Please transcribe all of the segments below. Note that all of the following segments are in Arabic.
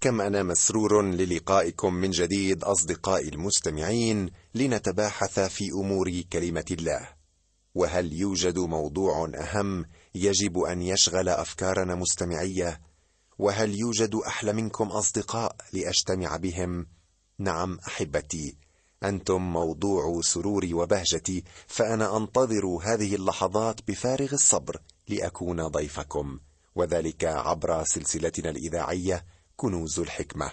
كم أنا مسرور للقائكم من جديد أصدقائي المستمعين لنتباحث في أمور كلمة الله. وهل يوجد موضوع أهم يجب أن يشغل أفكارنا مستمعية؟ وهل يوجد أحلى منكم أصدقاء لأجتمع بهم؟ نعم أحبتي أنتم موضوع سروري وبهجتي فأنا أنتظر هذه اللحظات بفارغ الصبر لأكون ضيفكم وذلك عبر سلسلتنا الإذاعية كنوز الحكمة.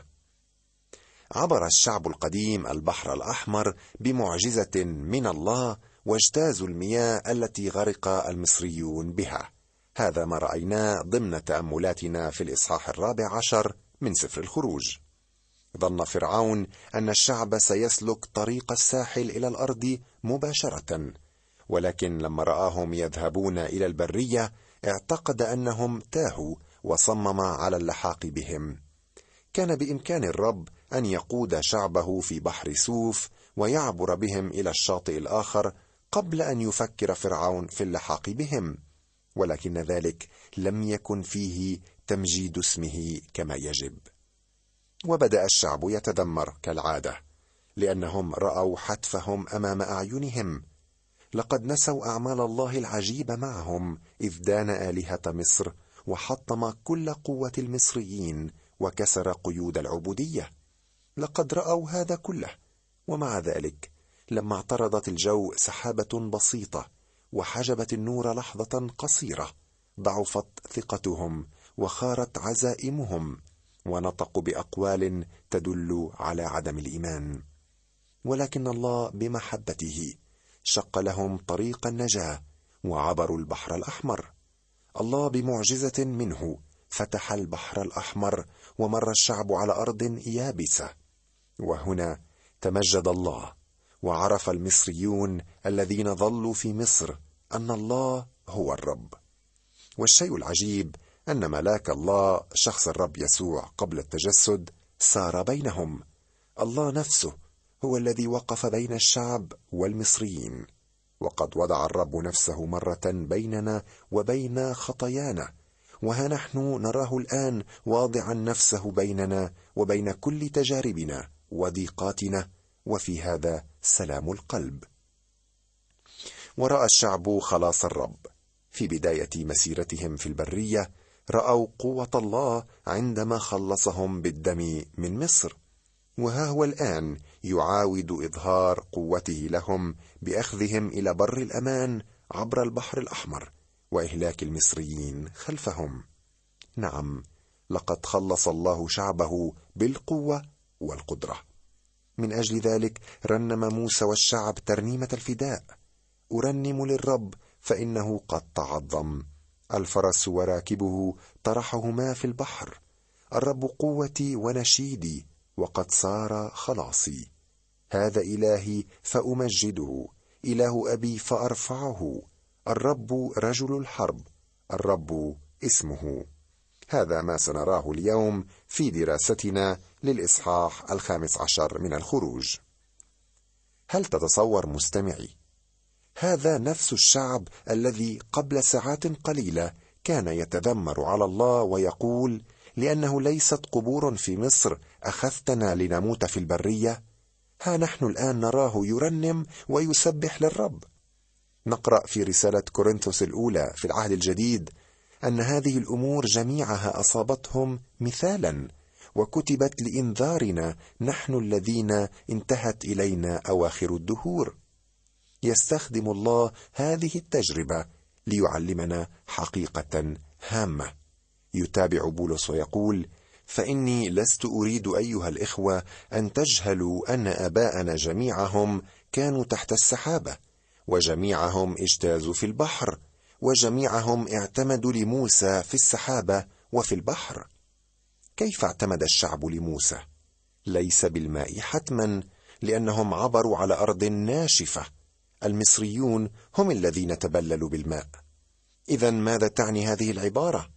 عبر الشعب القديم البحر الأحمر بمعجزة من الله واجتازوا المياه التي غرق المصريون بها. هذا ما رايناه ضمن تأملاتنا في الإصحاح الرابع عشر من سفر الخروج. ظن فرعون أن الشعب سيسلك طريق الساحل إلى الأرض مباشرة ولكن لما رآهم يذهبون إلى البرية اعتقد أنهم تاهوا وصمم على اللحاق بهم. كان بإمكان الرب أن يقود شعبه في بحر سوف ويعبر بهم إلى الشاطئ الآخر قبل أن يفكر فرعون في اللحاق بهم ولكن ذلك لم يكن فيه تمجيد اسمه كما يجب. وبدأ الشعب يتذمر كالعادة لأنهم رأوا حتفهم أمام أعينهم. لقد نسوا أعمال الله العجيبة معهم إذ دان آلهة مصر وحطم كل قوة المصريين وكسر قيود العبودية. لقد رأوا هذا كله. ومع ذلك لما اعترضت الجو سحابة بسيطة وحجبت النور لحظة قصيرة ضعفت ثقتهم وخارت عزائمهم ونطقوا بأقوال تدل على عدم الإيمان. ولكن الله بمحبته شق لهم طريق النجاة وعبروا البحر الأحمر. الله بمعجزة منه فتح البحر الأحمر ومر الشعب على أرض يابسة. وهنا تمجد الله وعرف المصريون الذين ظلوا في مصر أن الله هو الرب. والشيء العجيب أن ملاك الله شخص الرب يسوع قبل التجسد سار بينهم. الله نفسه هو الذي وقف بين الشعب والمصريين. وقد وضع الرب نفسه مرة بيننا وبين خطايانا. وها نحن نراه الآن واضعا نفسه بيننا وبين كل تجاربنا وضيقاتنا وفي هذا سلام القلب. ورأى الشعب خلاص الرب. في بداية مسيرتهم في البرية رأوا قوة الله عندما خلصهم بالدم من مصر. وها هو الآن يعاود إظهار قوته لهم بأخذهم إلى بر الأمان عبر البحر الأحمر. وإهلاك المصريين خلفهم. نعم لقد خلص الله شعبه بالقوة والقدرة. من أجل ذلك رنم موسى والشعب ترنيمة الفداء. أرنم للرب فإنه قد تعظم الفرس وراكبه طرحهما في البحر. الرب قوتي ونشيدي وقد صار خلاصي. هذا إلهي فأمجده. إله أبي فأرفعه. الرب رجل الحرب. الرب اسمه. هذا ما سنراه اليوم في دراستنا للإصحاح الخامس عشر من الخروج. هل تتصور مستمعي هذا نفس الشعب الذي قبل ساعات قليلة كان يتذمر على الله ويقول لأنه ليست قبور في مصر أخذتنا لنموت في البرية؟ ها نحن الآن نراه يرنم ويسبح للرب. نقرأ في رسالة كورنثوس الأولى في العهد الجديد أن هذه الأمور جميعها أصابتهم مثالا وكتبت لإنذارنا نحن الذين انتهت إلينا أواخر الدهور. يستخدم الله هذه التجربة ليعلمنا حقيقة هامة. يتابع بولس ويقول فإني لست أريد أيها الإخوة أن تجهلوا أن آباءنا جميعهم كانوا تحت السحابة وجميعهم اجتازوا في البحر وجميعهم اعتمدوا لموسى في السحابة وفي البحر. كيف اعتمد الشعب لموسى؟ ليس بالماء حتما لأنهم عبروا على أرض ناشفة. المصريون هم الذين تبللوا بالماء. إذا ماذا تعني هذه العبارة؟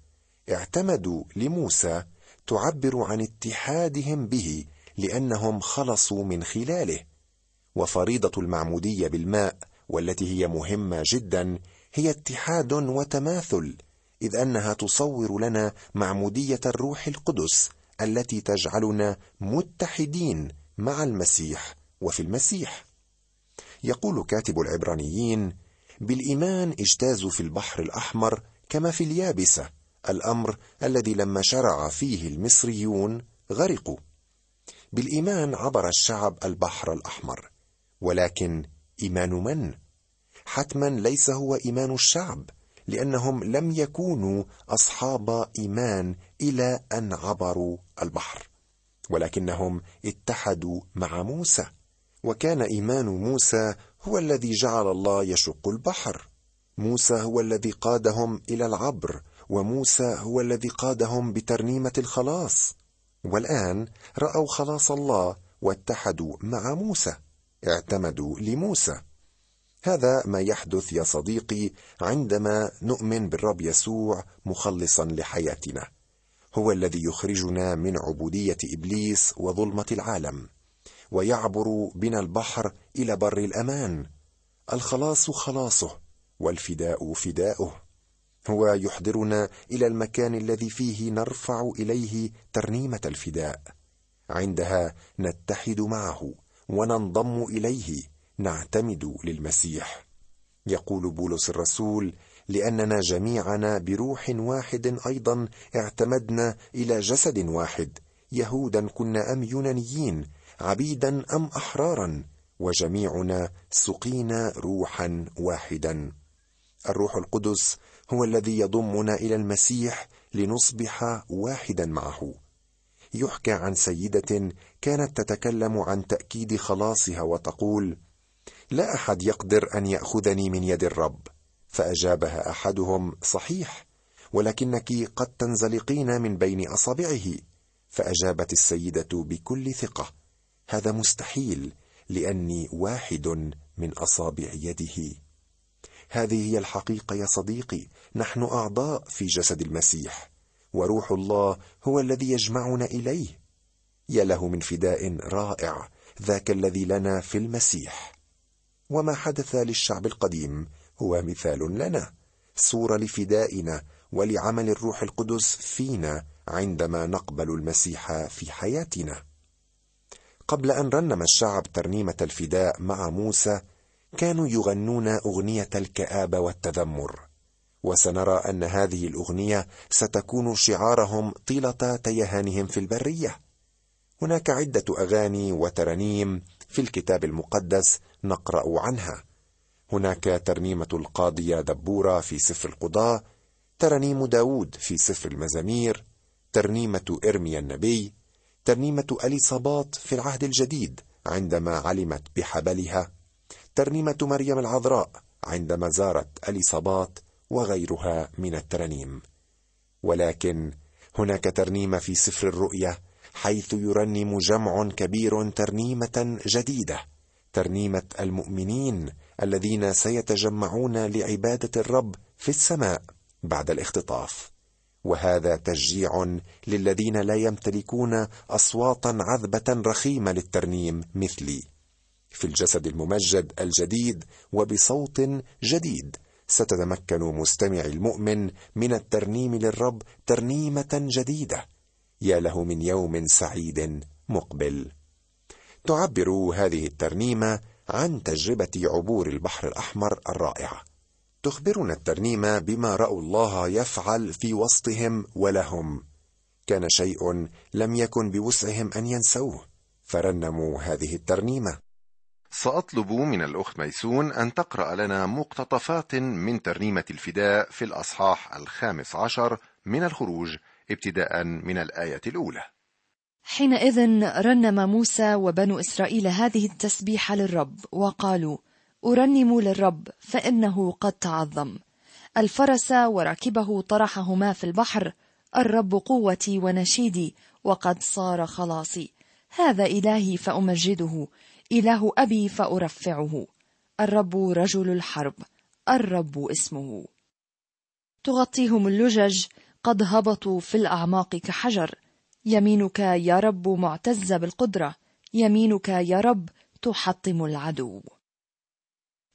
اعتمدوا لموسى تعبر عن اتحادهم به لأنهم خلصوا من خلاله. وفريضة المعمودية بالماء والتي هي مهمة جدا هي اتحاد وتماثل إذ أنها تصور لنا معمودية الروح القدس التي تجعلنا متحدين مع المسيح وفي المسيح. يقول كاتب العبرانيين بالإيمان اجتازوا في البحر الأحمر كما في اليابسه الأمر الذي لما شرع فيه المصريون غرقوا. بالإيمان عبر الشعب البحر الأحمر ولكن إيمان من؟ حتما ليس هو إيمان الشعب لأنهم لم يكونوا أصحاب إيمان إلى أن عبروا البحر ولكنهم اتحدوا مع موسى وكان إيمان موسى هو الذي جعل الله يشق البحر. موسى هو الذي قادهم إلى العبر وموسى هو الذي قادهم بترنيمة الخلاص. والآن رأوا خلاص الله واتحدوا مع موسى. اعتمدوا لموسى. هذا ما يحدث يا صديقي عندما نؤمن بالرب يسوع مخلصا لحياتنا. هو الذي يخرجنا من عبودية إبليس وظلمة العالم ويعبر بنا البحر إلى بر الأمان. الخلاص خلاصه والفداء فداؤه. هو يحضرنا إلى المكان الذي فيه نرفع إليه ترنيمة الفداء. عندها نتحد معه. وننضم إليه. نعتمد للمسيح. يقول بولس الرسول لأننا جميعنا بروح واحد أيضا اعتمدنا إلى جسد واحد. يهودا كنا أم يونانيين عبيدا أم أحرارا وجميعنا سقينا روحا واحدا. الروح القدس هو الذي يضمنا إلى المسيح لنصبح واحدا معه. يحكى عن سيدة كانت تتكلم عن تأكيد خلاصها وتقول لا أحد يقدر أن يأخذني من يد الرب. فأجابها أحدهم صحيح ولكنك قد تنزلقين من بين أصابعه. فأجابت السيدة بكل ثقة هذا مستحيل لأني واحد من أصابع يده. هذه هي الحقيقة يا صديقي نحن أعضاء في جسد المسيح. وروح الله هو الذي يجمعنا إليه. يا له من فداء رائع ذاك الذي لنا في المسيح. وما حدث للشعب القديم هو مثال لنا. صوره لفدائنا ولعمل الروح القدس فينا عندما نقبل المسيح في حياتنا. قبل أن رنم الشعب ترنيمة الفداء مع موسى كانوا يغنون أغنية الكآبة والتذمر. وسنرى أن هذه الأغنية ستكون شعارهم طيلة تيهانهم في البرية. هناك عدة أغاني وترانيم في الكتاب المقدس نقرأ عنها. هناك ترنيمة القاضية دبورة في سفر القضاة ترنيم داود في سفر المزامير ترنيمة ارميا النبي ترنيمة اليصابات في العهد الجديد عندما علمت بحبلها ترنيمة مريم العذراء عندما زارت اليصابات وغيرها من الترانيم. ولكن هناك ترنيمه في سفر الرؤيا حيث يرنم جمع كبير ترنيمة جديدة ترنيمة المؤمنين الذين سيتجمعون لعبادة الرب في السماء بعد الاختطاف. وهذا تشجيع للذين لا يمتلكون أصواتا عذبة رخيمة للترنيم مثلي في الجسد الممجد الجديد وبصوت جديد. ستتمكن مستمع المؤمن من الترنيم للرب ترنيمة جديدة. يا له من يوم سعيد مقبل. تعبر هذه الترنيمة عن تجربة عبور البحر الأحمر الرائعة. تخبرنا الترنيمه بما رأوا الله يفعل في وسطهم ولهم. كان شيء لم يكن بوسعهم أن ينسوه. فرنموا هذه الترنيمة. سأطلب من الأخت ميسون أن تقرأ لنا مقتطفات من ترنيمة الفداء في الأصحاح الخامس عشر من الخروج ابتداء من الآية الأولى. حينئذ رنم موسى وبنو إسرائيل هذه التسبيحة للرب وقالوا: أرنم للرب فإنه قد تعظم. الفرس وراكبه طرحهما في البحر، الرب قوتي ونشيدي وقد صار خلاصي. هذا إلهي فأمجده، إله أبي فأرفعه. الرب رجل الحرب. الرب اسمه. تغطيهم اللجج. قد هبطوا في الأعماق كحجر. يمينك يا رب معتزة بالقدرة. يمينك يا رب تحطم العدو.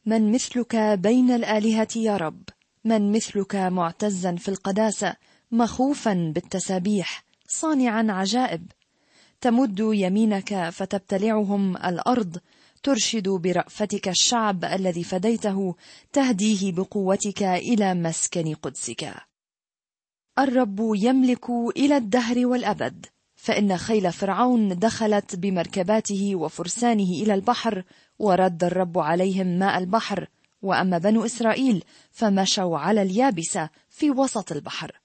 من مثلك بين الآلهة يا رب. من مثلك معتزا في القداسة. مخوفا بالتسابيح. صانعا عجائب. تمد يمينك فتبتلعهم الأرض ترشد برأفتك الشعب الذي فديته تهديه بقوتك إلى مسكن قدسك. الرب يملك إلى الدهر والأبد، فإن خيل فرعون دخلت بمركباته وفرسانه إلى البحر، ورد الرب عليهم ماء البحر، وأما بنو إسرائيل فمشوا على اليابسة في وسط البحر.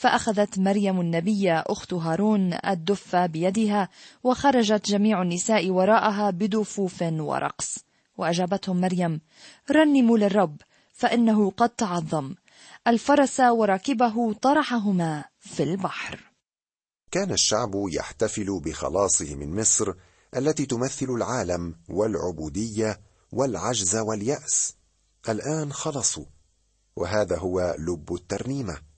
فأخذت مريم النبية أخت هارون الدف بيدها وخرجت جميع النساء وراءها بدفوف ورقص. وأجابتهم مريم رنموا للرب فإنه قد تعظم. الفرس وراكبه طرحهما في البحر. كان الشعب يحتفل بخلاصه من مصر التي تمثل العالم والعبودية والعجز واليأس. الآن خلصوا وهذا هو لب الترنيمة.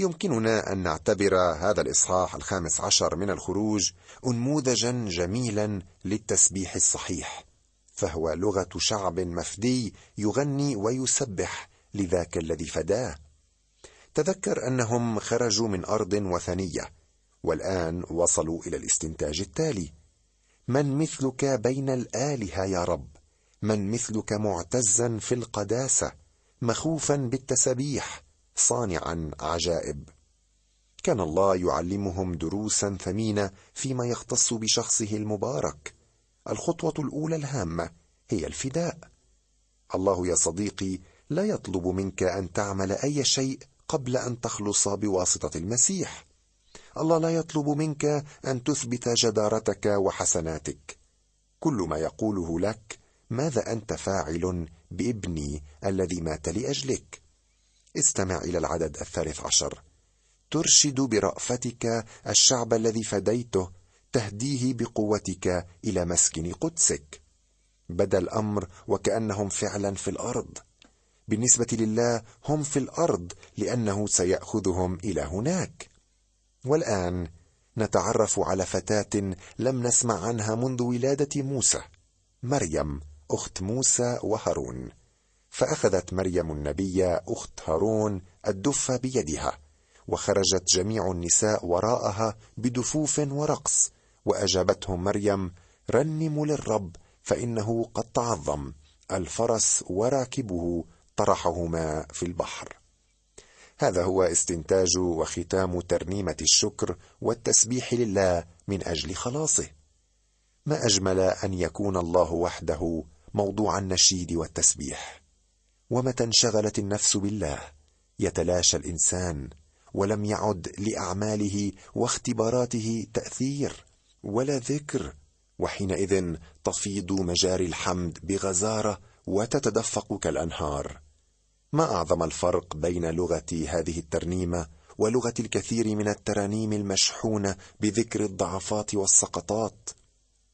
يمكننا أن نعتبر هذا الإصحاح الخامس عشر من الخروج أنموذجا جميلا للتسبيح الصحيح فهو لغة شعب مفدي يغني ويسبح لذاك الذي فداه. تذكر أنهم خرجوا من أرض وثنية والآن وصلوا إلى الاستنتاج التالي. من مثلك بين الآلهة يا رب؟ من مثلك معتزا في القداسة مخوفا بالتسبيح؟ صانعا عجائب. كان الله يعلمهم دروسا ثمينة فيما يختص بشخصه المبارك. الخطوة الأولى الهامة هي الفداء. الله يا صديقي لا يطلب منك أن تعمل أي شيء قبل أن تخلص بواسطة المسيح. الله لا يطلب منك أن تثبت جدارتك وحسناتك. كل ما يقوله لك ماذا أنت فاعل بابني الذي مات لأجلك؟ استمع إلى العدد الثالث عشر. ترشد برأفتك الشعب الذي فديته تهديه بقوتك إلى مسكن قدسك. بدا الأمر وكأنهم فعلا في الأرض. بالنسبة لله هم في الأرض لأنه سيأخذهم إلى هناك. والآن نتعرف على فتاة لم نسمع عنها منذ ولادة موسى مريم أخت موسى وهارون. فأخذت مريم النبية أخت هارون الدف بيدها وخرجت جميع النساء وراءها بدفوف ورقص وأجابتهم مريم رنموا للرب فإنه قد تعظم الفرس وراكبه طرحهما في البحر. هذا هو استنتاج وختام ترنيمة الشكر والتسبيح لله من أجل خلاصه. ما أجمل أن يكون الله وحده موضوع النشيد والتسبيح. ومتى انشغلت النفس بالله؟ يتلاشى الإنسان ولم يعد لأعماله واختباراته تأثير ولا ذكر وحينئذ تفيض مجاري الحمد بغزارة وتتدفق كالأنهار. ما أعظم الفرق بين لغه هذه الترنيمة ولغه الكثير من الترانيم المشحونة بذكر الضعفات والسقطات؟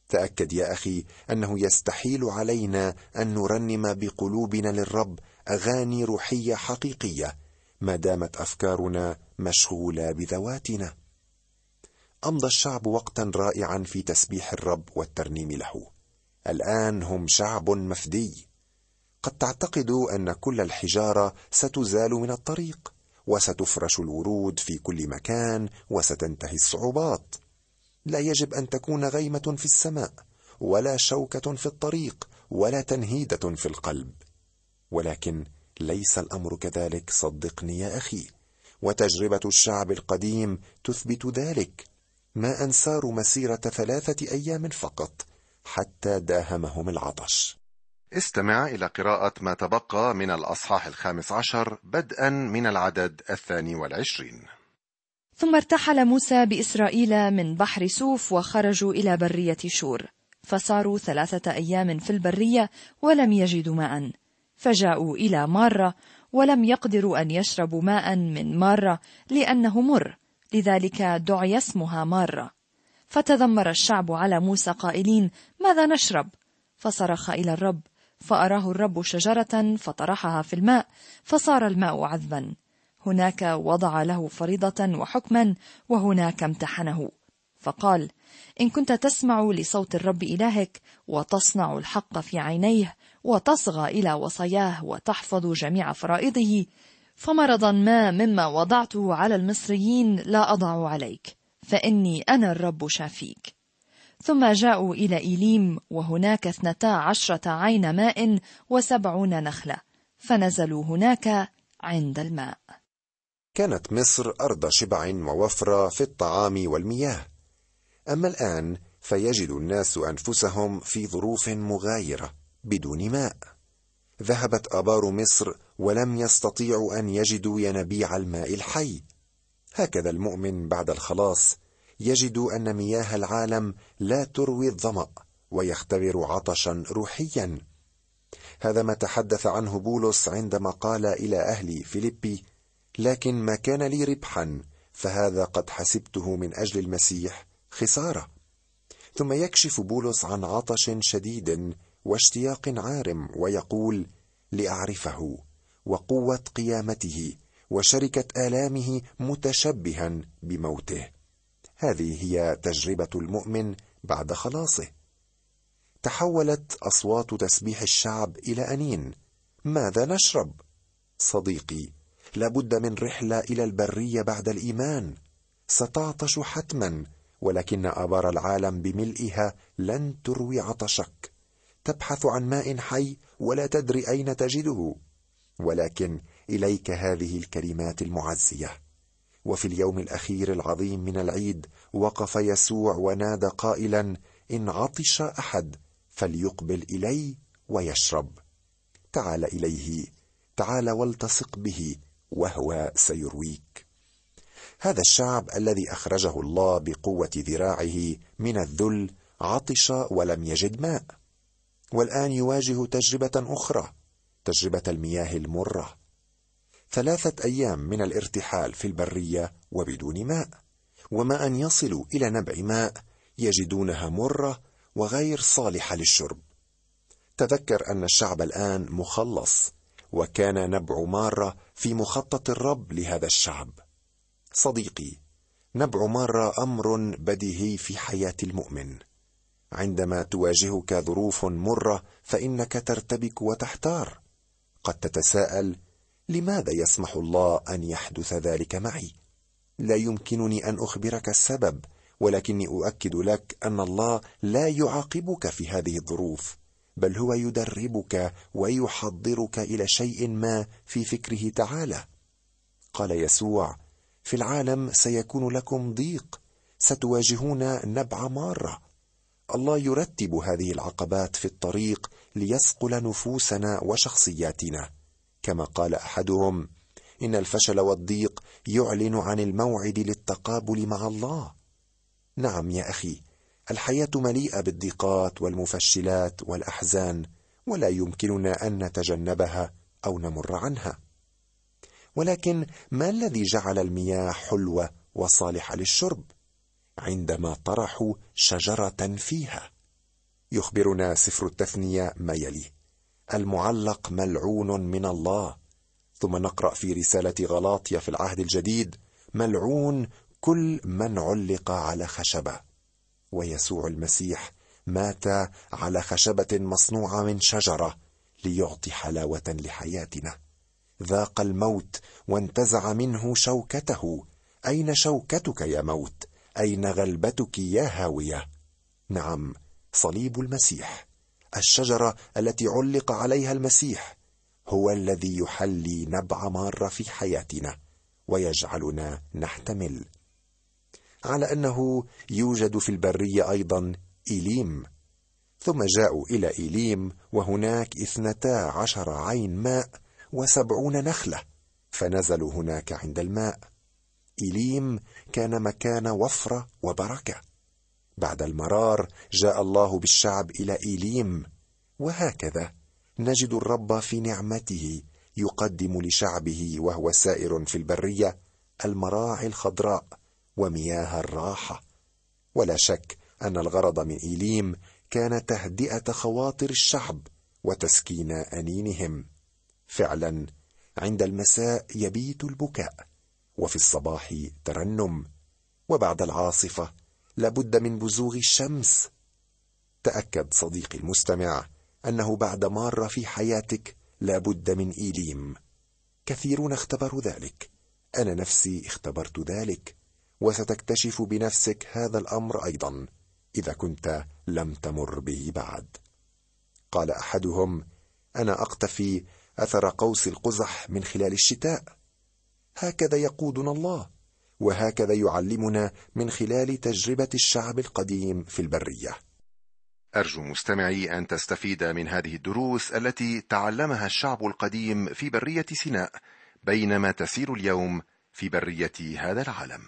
تأكد يا أخي أنه يستحيل علينا أن نرنم بقلوبنا للرب أغاني روحية حقيقية ما دامت أفكارنا مشغولة بذواتنا. أمضى الشعب وقتا رائعا في تسبيح الرب والترنيم له. الآن هم شعب مفدي. قد تعتقد أن كل الحجارة ستزال من الطريق وستفرش الورود في كل مكان وستنتهي الصعوبات. لا يجب أن تكون غيمة في السماء ولا شوكة في الطريق ولا تنهيدة في القلب. ولكن ليس الأمر كذلك صدقني يا أخي. وتجربة الشعب القديم تثبت ذلك. ما ان ساروا مسيرة ثلاثة أيام فقط حتى داهمهم العطش. استمع إلى قراءة ما تبقى من الأصحاح الخامس عشر بدءا من العدد الثاني والعشرين. ثم ارتحل موسى بإسرائيل من بحر سوف وخرجوا إلى برية شور. فصاروا ثلاثة أيام في البرية ولم يجدوا ماء. فجاءوا إلى مارة ولم يقدروا أن يشربوا ماء من مارة لأنه مر. لذلك دعي اسمها مارة. فتذمر الشعب على موسى قائلين ماذا نشرب؟ فصرخ إلى الرب فأراه الرب شجرة فطرحها في الماء فصار الماء عذبا. هناك وضع له فريضة وحكما وهناك امتحنه. فقال إن كنت تسمع لصوت الرب إلهك وتصنع الحق في عينيه وتصغى إلى وصاياه وتحفظ جميع فرائضه فمرضا ما مما وضعته على المصريين لا أضع عليك فإني أنا الرب شافيك. ثم جاءوا إلى إيليم وهناك اثنتا عشرة عين ماء وسبعون نخلة فنزلوا هناك عند الماء. كانت مصر أرض شبع ووفرة في الطعام والمياه. أما الآن فيجد الناس أنفسهم في ظروف مغايرة بدون ماء. ذهبت آبار مصر ولم يستطيعوا أن يجدوا ينابيع الماء الحي. هكذا المؤمن بعد الخلاص يجد أن مياه العالم لا تروي الظمأ ويختبر عطشا روحيا. هذا ما تحدث عنه بولس عندما قال إلى أهل فيليبي لكن ما كان لي ربحا فهذا قد حسبته من أجل المسيح خسارة. ثم يكشف بولس عن عطش شديد واشتياق عارم ويقول لأعرفه وقوة قيامته وشركة آلامه متشبها بموته. هذه هي تجربة المؤمن بعد خلاصه. تحولت أصوات تسبيح الشعب إلى أنين. ماذا نشرب؟ صديقي لابد من رحلة إلى البرية بعد الإيمان. ستعطش حتما ولكن أبار العالم بملئها لن تروي عطشك. تبحث عن ماء حي ولا تدري أين تجده. ولكن إليك هذه الكلمات المعزية. وفي اليوم الأخير العظيم من العيد وقف يسوع ونادى قائلا إن عطش أحد فليقبل إلي ويشرب. تعال إليه تعال والتصق به وهو سيرويك. هذا الشعب الذي أخرجه الله بقوة ذراعه من الذل عطش ولم يجد ماء. والآن يواجه تجربة أخرى تجربة المياه المرة. ثلاثة أيام من الارتحال في البرية وبدون ماء. وما أن يصلوا إلى نبع ماء يجدونها مرة وغير صالحة للشرب. تذكر أن الشعب الآن مخلص وكان نبع مارة في مخطط الرب لهذا الشعب. صديقي نبع مارة أمر بديهي في حياة المؤمن. عندما تواجهك ظروف مرة فإنك ترتبك وتحتار. قد تتساءل لماذا يسمح الله أن يحدث ذلك معي؟ لا يمكنني أن أخبرك السبب ولكني أؤكد لك أن الله لا يعاقبك في هذه الظروف. بل هو يدربك ويحضرك إلى شيء ما في فكره تعالى. قال يسوع في العالم سيكون لكم ضيق ستواجهون نبع مارة. الله يرتب هذه العقبات في الطريق ليصقل نفوسنا وشخصياتنا. كما قال أحدهم إن الفشل والضيق يعلن عن الموعد للتقابل مع الله. نعم يا أخي الحياة مليئة بالضيقات والمفشلات والأحزان ولا يمكننا أن نتجنبها أو نمر عنها. ولكن ما الذي جعل المياه حلوة وصالحة للشرب؟ عندما طرحوا شجرة فيها. يخبرنا سفر التثنية ما يلي. المعلق ملعون من الله. ثم نقرأ في رسالة غلاطيا في العهد الجديد ملعون كل من علق على خشبه. ويسوع المسيح مات على خشبة مصنوعة من شجرة ليعطي حلاوة لحياتنا. ذاق الموت وانتزع منه شوكته. أين شوكتك يا موت؟ أين غلبتك يا هاوية؟ نعم صليب المسيح. الشجرة التي علق عليها المسيح هو الذي يحلي نبع مارة في حياتنا ويجعلنا نحتمل على أنه يوجد في البرية أيضا إيليم. ثم جاءوا إلى إيليم وهناك اثنتا عشر عين ماء وسبعون نخلة فنزلوا هناك عند الماء. إيليم كان مكان وفرة وبركة. بعد المرار جاء الله بالشعب إلى إيليم وهكذا نجد الرب في نعمته يقدم لشعبه وهو سائر في البرية المراعي الخضراء ومياه الراحة. ولا شك أن الغرض من إيليم كان تهدئة خواطر الشعب وتسكين أنينهم. فعلا عند المساء يبيت البكاء وفي الصباح ترنم وبعد العاصفة لابد من بزوغ الشمس. تأكد صديقي المستمع أنه بعد مارة في حياتك لابد من إيليم. كثيرون اختبروا ذلك. أنا نفسي اختبرت ذلك. وستكتشف بنفسك هذا الأمر أيضا إذا كنت لم تمر به بعد. قال أحدهم أنا أقتفي أثر قوس القزح من خلال الشتاء. هكذا يقودنا الله وهكذا يعلمنا من خلال تجربة الشعب القديم في البرية. أرجو مستمعي أن تستفيد من هذه الدروس التي تعلمها الشعب القديم في برية سيناء بينما تسير اليوم في برية هذا العالم.